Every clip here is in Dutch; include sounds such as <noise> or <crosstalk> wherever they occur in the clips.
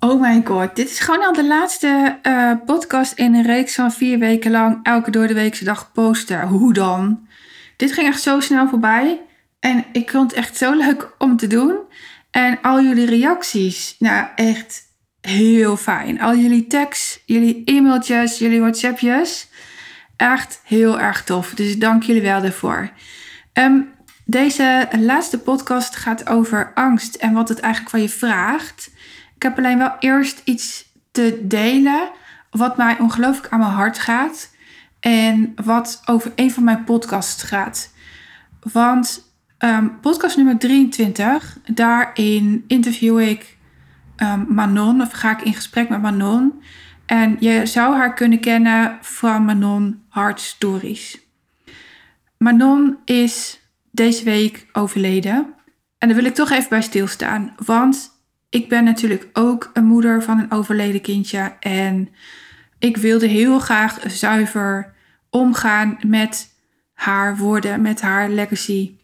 Oh my god, dit is gewoon al de laatste uh, podcast in een reeks van vier weken lang elke door de weekse dag posten. Hoe dan? Dit ging echt zo snel voorbij en ik vond het echt zo leuk om te doen. En al jullie reacties, nou echt heel fijn. Al jullie tekst, jullie e-mailtjes, jullie WhatsAppjes, echt heel erg tof. Dus dank jullie wel daarvoor. Um, deze laatste podcast gaat over angst en wat het eigenlijk van je vraagt. Ik heb alleen wel eerst iets te delen wat mij ongelooflijk aan mijn hart gaat. En wat over een van mijn podcasts gaat. Want um, podcast nummer 23, daarin interview ik um, Manon, of ga ik in gesprek met Manon. En je zou haar kunnen kennen van Manon Heart Stories. Manon is deze week overleden. En daar wil ik toch even bij stilstaan. Want ik ben natuurlijk ook een moeder van een overleden kindje. En ik wilde heel graag zuiver omgaan met haar woorden, met haar legacy.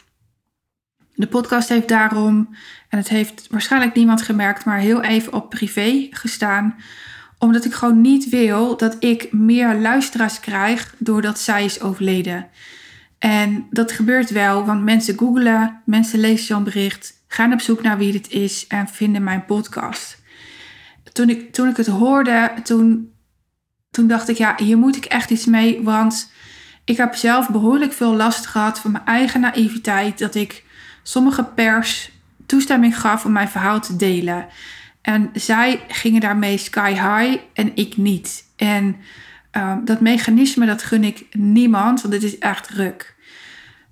De podcast heeft daarom, en het heeft waarschijnlijk niemand gemerkt, maar heel even op privé gestaan. Omdat ik gewoon niet wil dat ik meer luisteraars krijg doordat zij is overleden. En dat gebeurt wel, want mensen googelen, mensen lezen zo'n bericht, gaan op zoek naar wie dit is en vinden mijn podcast. Toen ik, toen ik het hoorde, toen, toen dacht ik, ja, hier moet ik echt iets mee, want ik heb zelf behoorlijk veel last gehad van mijn eigen naïviteit, dat ik sommige pers toestemming gaf om mijn verhaal te delen. En zij gingen daarmee sky high en ik niet. En um, dat mechanisme, dat gun ik niemand, want dit is echt ruk.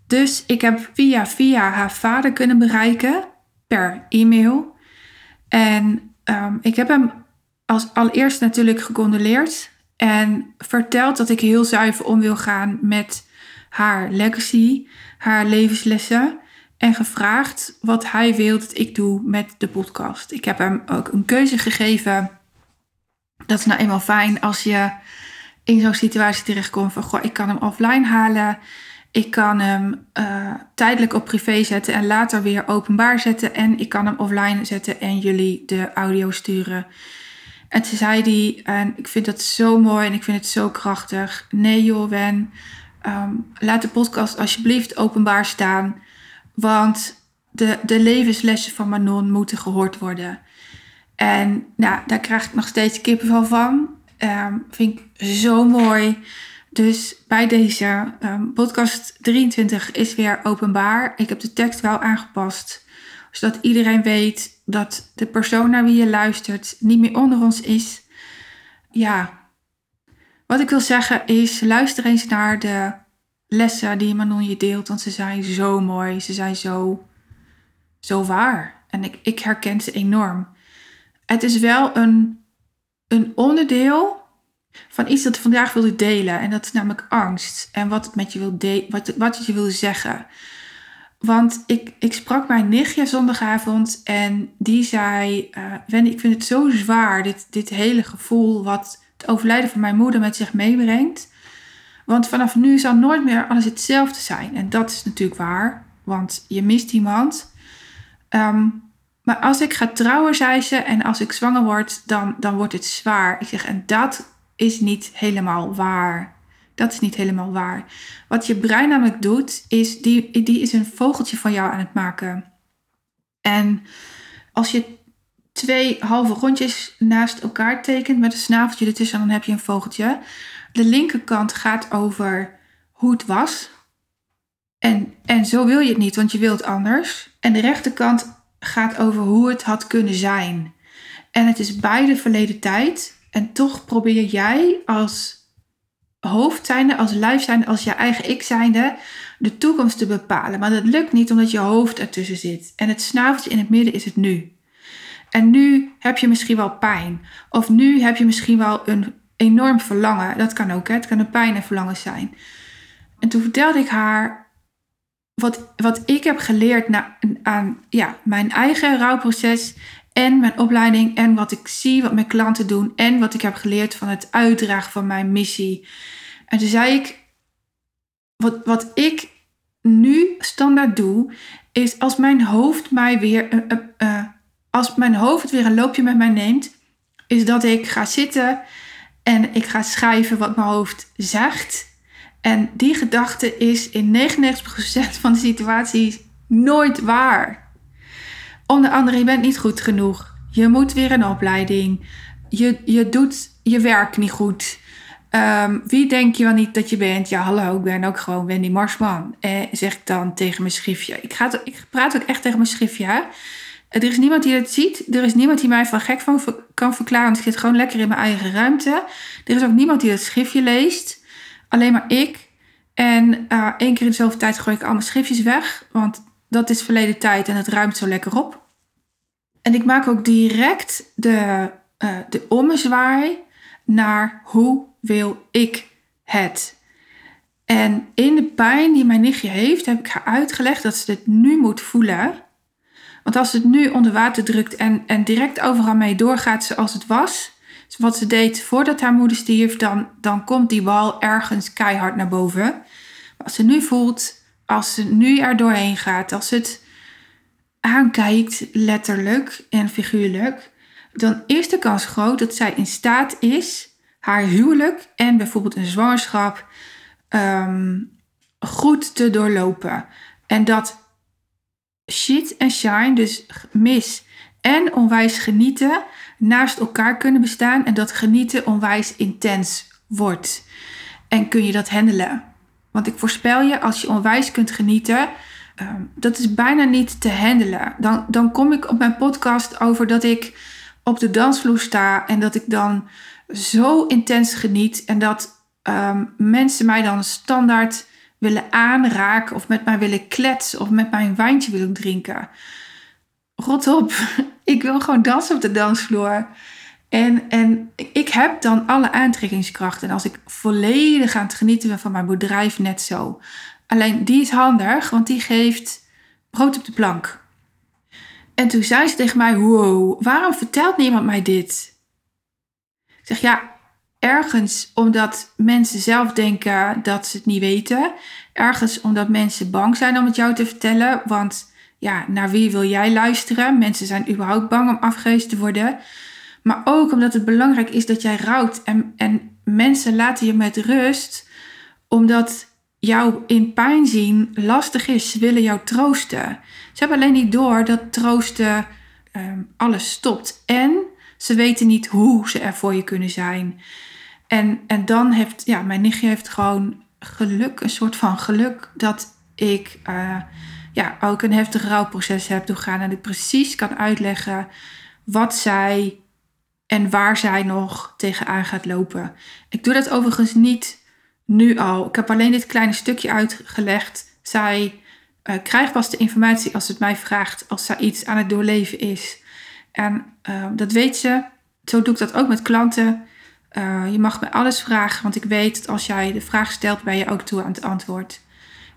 Dus ik heb via via haar vader kunnen bereiken per e-mail. En um, ik heb hem als allereerst natuurlijk gecondoleerd en verteld dat ik heel zuiver om wil gaan met haar legacy, haar levenslessen. En gevraagd wat hij wil dat ik doe met de podcast. Ik heb hem ook een keuze gegeven. Dat is nou eenmaal fijn als je in zo'n situatie terechtkomt van goh, ik kan hem offline halen. Ik kan hem uh, tijdelijk op privé zetten en later weer openbaar zetten. En ik kan hem offline zetten en jullie de audio sturen. En toen zei hij, en ik vind dat zo mooi en ik vind het zo krachtig. Nee joh, Wen, um, laat de podcast alsjeblieft openbaar staan. Want de, de levenslessen van Manon moeten gehoord worden. En nou, daar krijg ik nog steeds kippenvel van. Um, vind ik zo mooi. Dus bij deze um, podcast 23 is weer openbaar. Ik heb de tekst wel aangepast, zodat iedereen weet dat de persoon naar wie je luistert niet meer onder ons is. Ja, wat ik wil zeggen is, luister eens naar de lessen die Manon je deelt, want ze zijn zo mooi, ze zijn zo, zo waar. En ik, ik herken ze enorm. Het is wel een, een onderdeel van iets dat ik vandaag wilde delen. En dat is namelijk angst. En wat het met je wil, wat, wat je wil zeggen. Want ik, ik sprak mijn nichtje zondagavond en die zei: uh, Wendy, ik vind het zo zwaar, dit, dit hele gevoel wat het overlijden van mijn moeder met zich meebrengt. Want vanaf nu zal nooit meer alles hetzelfde zijn. En dat is natuurlijk waar, want je mist iemand. Um, maar als ik ga trouwen, zei ze, en als ik zwanger word, dan, dan wordt het zwaar. Ik zeg, en dat is niet helemaal waar. Dat is niet helemaal waar. Wat je brein namelijk doet, is die, die is een vogeltje van jou aan het maken. En als je twee halve rondjes naast elkaar tekent met een snaveltje ertussen, dan heb je een vogeltje. De linkerkant gaat over hoe het was. En, en zo wil je het niet, want je wilt anders. En de rechterkant gaat over hoe het had kunnen zijn. En het is beide verleden tijd. En toch probeer jij als hoofd zijnde, als lijf zijnde, als je eigen ik zijnde, de toekomst te bepalen. Maar dat lukt niet omdat je hoofd ertussen zit. En het snaveltje in het midden is het nu. En nu heb je misschien wel pijn. Of nu heb je misschien wel een enorm verlangen. Dat kan ook, hè? het kan een pijn en verlangen zijn. En toen vertelde ik haar wat, wat ik heb geleerd na, aan ja, mijn eigen rouwproces en mijn opleiding en wat ik zie, wat mijn klanten doen en wat ik heb geleerd van het uitdragen van mijn missie. En toen zei ik, wat, wat ik nu standaard doe, is als mijn hoofd mij weer, uh, uh, als mijn hoofd weer een loopje met mij neemt, is dat ik ga zitten en ik ga schrijven wat mijn hoofd zegt. En die gedachte is in 99% van de situaties nooit waar. Onder andere, je bent niet goed genoeg. Je moet weer een opleiding. Je, je doet je werk niet goed. Ehm, wie denk je wel niet dat je bent? Ja, hallo, ik ben ook gewoon Wendy Marsman. Eh, zeg ik dan tegen mijn schriftje. Ik, ga, ik praat ook echt tegen mijn schriftje. Er is niemand die het ziet. Er is niemand die mij van gek van kan verklaren. Want ik zit gewoon lekker in mijn eigen ruimte. Er is ook niemand die het schriftje leest. Alleen maar ik. En uh, één keer in zoveel tijd gooi ik al mijn schriftjes weg. Want dat is verleden tijd en het ruimt zo lekker op. En ik maak ook direct de, uh, de ommezwaai naar hoe wil ik het. En in de pijn die mijn nichtje heeft, heb ik haar uitgelegd dat ze dit nu moet voelen. Want als ze het nu onder water drukt en, en direct overal mee doorgaat zoals het was, wat ze deed voordat haar moeder stierf, dan, dan komt die bal ergens keihard naar boven. Maar als ze nu voelt, als ze nu er doorheen gaat, als het aankijkt, letterlijk en figuurlijk, dan is de kans groot dat zij in staat is haar huwelijk en bijvoorbeeld een zwangerschap ehm, goed te doorlopen. En dat shit en shine, dus mis en onwijs genieten, naast elkaar kunnen bestaan en dat genieten onwijs intens wordt. En kun je dat handelen? Want ik voorspel je, als je onwijs kunt genieten, um, dat is bijna niet te handelen. Dan, dan kom ik op mijn podcast over dat ik op de dansvloer sta en dat ik dan zo intens geniet en dat um, mensen mij dan standaard willen aanraken of met mij willen kletsen of met mij een wijntje willen drinken. Rot op, <laughs> ik wil gewoon dansen op de dansvloer. En, en ik heb dan alle aantrekkingskrachten. En als ik volledig aan het genieten ben van mijn bedrijf, net zo. Alleen die is handig, want die geeft brood op de plank. En toen zei ze tegen mij: Wow, waarom vertelt niemand mij dit? Ik zeg ja, ergens omdat mensen zelf denken dat ze het niet weten. Ergens omdat mensen bang zijn om het jou te vertellen. Want ja, naar wie wil jij luisteren? Mensen zijn überhaupt bang om afgewezen te worden. Maar ook omdat het belangrijk is dat jij rouwt. En, en mensen laten je met rust, omdat jou in pijn zien lastig is. Ze willen jou troosten. Ze hebben alleen niet door dat troosten um, alles stopt. En ze weten niet hoe ze er voor je kunnen zijn. En, en dan heeft, ja, mijn nichtje heeft gewoon geluk, een soort van geluk, dat ik uh, ja, ook een heftig rouwproces heb doorgaan. En ik precies kan uitleggen wat zij en waar zij nog tegenaan gaat lopen. Ik doe dat overigens niet nu al. Ik heb alleen dit kleine stukje uitgelegd. Zij uh, krijgt pas de informatie als het mij vraagt, als zij iets aan het doorleven is. En uh, dat weet ze. Zo doe ik dat ook met klanten. Uh, je mag me alles vragen, want ik weet dat als jij de vraag stelt, ben je ook toe aan het antwoord.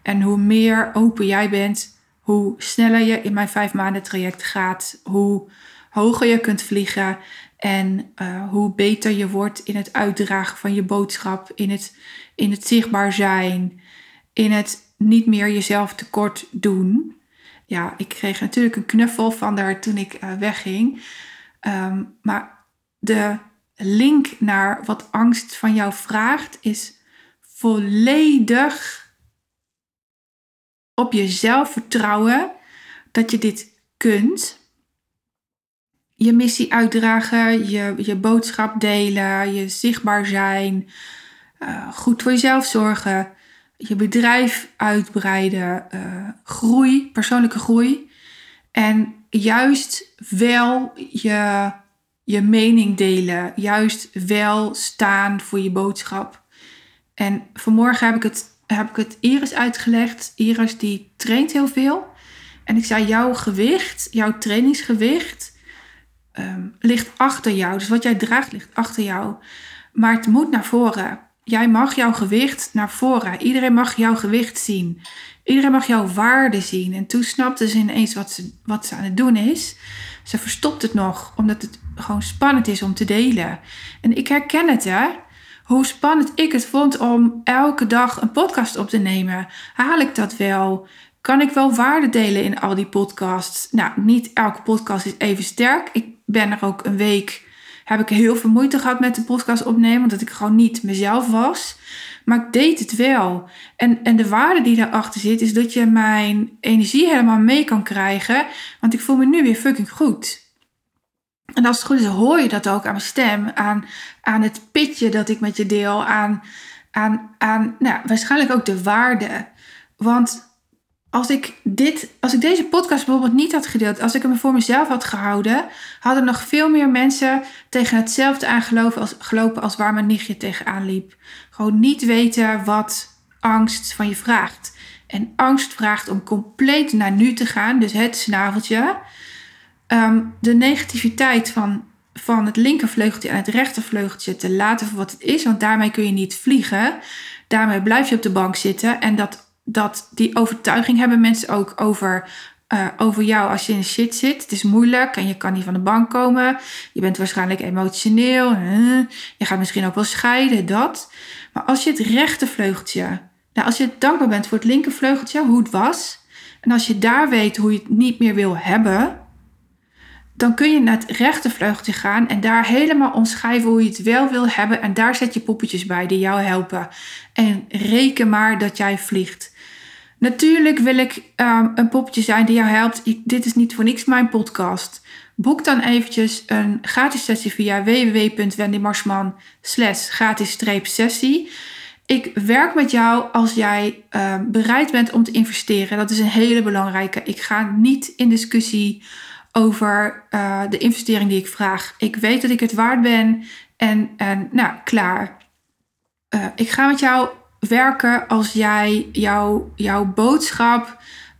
En hoe meer open jij bent, hoe sneller je in mijn vijf maanden traject gaat, hoe hoger je kunt vliegen en hoe beter je wordt in het uitdragen van je boodschap, in het, in het zichtbaar zijn, in het niet meer jezelf tekort doen. Ja, ik kreeg natuurlijk een knuffel van daar toen ik uh, wegging. Um, maar de link naar wat angst van jou vraagt is volledig op jezelf vertrouwen dat je dit kunt. Je missie uitdragen, je, je boodschap delen, je zichtbaar zijn, uh, goed voor jezelf zorgen, je bedrijf uitbreiden, uh, groei, persoonlijke groei. En juist wel je, je mening delen, juist wel staan voor je boodschap. En vanmorgen heb ik het heb ik het Iris uitgelegd. Iris die traint heel veel. En ik zei, jouw gewicht, jouw trainingsgewicht um, ligt achter jou. Dus wat jij draagt ligt achter jou. Maar het moet naar voren. Jij mag jouw gewicht naar voren. Iedereen mag jouw gewicht zien. Iedereen mag jouw waarde zien. En toen snapte ze ineens wat ze, wat ze aan het doen is. Ze verstopt het nog, omdat het gewoon spannend is om te delen. En ik herken het, hè hoe spannend ik het vond om elke dag een podcast op te nemen. Haal ik dat wel? Kan ik wel waarde delen in al die podcasts? Nou, niet elke podcast is even sterk. Ik ben er ook een week heb ik heel veel moeite gehad met de podcast opnemen, omdat ik gewoon niet mezelf was. Maar ik deed het wel. En, en de waarde die daarachter zit, is dat je mijn energie helemaal mee kan krijgen. Want ik voel me nu weer fucking goed. En als het goed is, hoor je dat ook aan mijn stem, aan, aan het pitje dat ik met je deel, aan, aan, aan nou, waarschijnlijk ook de waarde. Want als ik, dit, als ik deze podcast bijvoorbeeld niet had gedeeld, als ik hem voor mezelf had gehouden, hadden nog veel meer mensen tegen hetzelfde aangelopen als, gelopen als waar mijn nichtje tegenaan liep. Gewoon niet weten wat angst van je vraagt. En angst vraagt om compleet naar nu te gaan, dus het snaveltje. Ehm, de negativiteit van, van het linkervleugeltje en het rechtervleugeltje te laten voor wat het is, want daarmee kun je niet vliegen. Daarmee blijf je op de bank zitten en dat dat die overtuiging hebben mensen ook over, uh, over jou als je in de shit zit. Het is moeilijk en je kan niet van de bank komen. Je bent waarschijnlijk emotioneel. je gaat misschien ook wel scheiden, dat. Maar als je het rechtervleugeltje, nou als je dankbaar bent voor het linkervleugeltje, hoe het was. En als je daar weet hoe je het niet meer wil hebben, dan kun je naar het rechtervleugeltje gaan en daar helemaal omschrijven hoe je het wel wil hebben. En daar zet je poppetjes bij die jou helpen. En reken maar dat jij vliegt. Natuurlijk wil ik um, een poppetje zijn die jou helpt. dit is niet voor niks mijn podcast. Boek dan eventjes een gratis sessie via www.wendymarsman gratis sessie. Ik werk met jou als jij uh, bereid bent om te investeren. Dat is een hele belangrijke. Ik ga niet in discussie over uh, de investering die ik vraag. Ik weet dat ik het waard ben en, en nou, klaar. Uh, ik ga met jou werken als jij jouw, jouw boodschap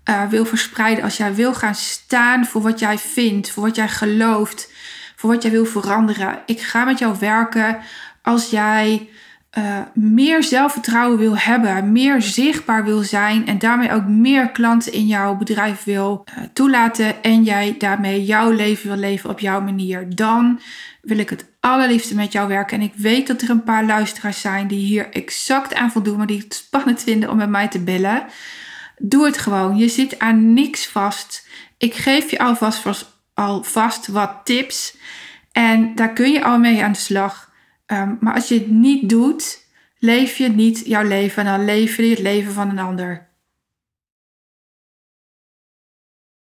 uh, wil verspreiden. Als jij wil gaan staan voor wat jij vindt, voor wat jij gelooft, voor wat jij wil veranderen. Ik ga met jou werken als jij uh, meer zelfvertrouwen wil hebben, meer zichtbaar wil zijn en daarmee ook meer klanten in jouw bedrijf wil uh, toelaten en jij daarmee jouw leven wil leven op jouw manier, dan wil ik het allerliefste met jou werken. En ik weet dat er een paar luisteraars zijn die hier exact aan voldoen, maar die het spannend vinden om met mij te bellen. Doe het gewoon. Je zit aan niks vast. Ik geef je alvast, alvast wat tips en daar kun je al mee aan de slag. Um, maar als je het niet doet, leef je niet jouw leven en dan leef je het leven van een ander.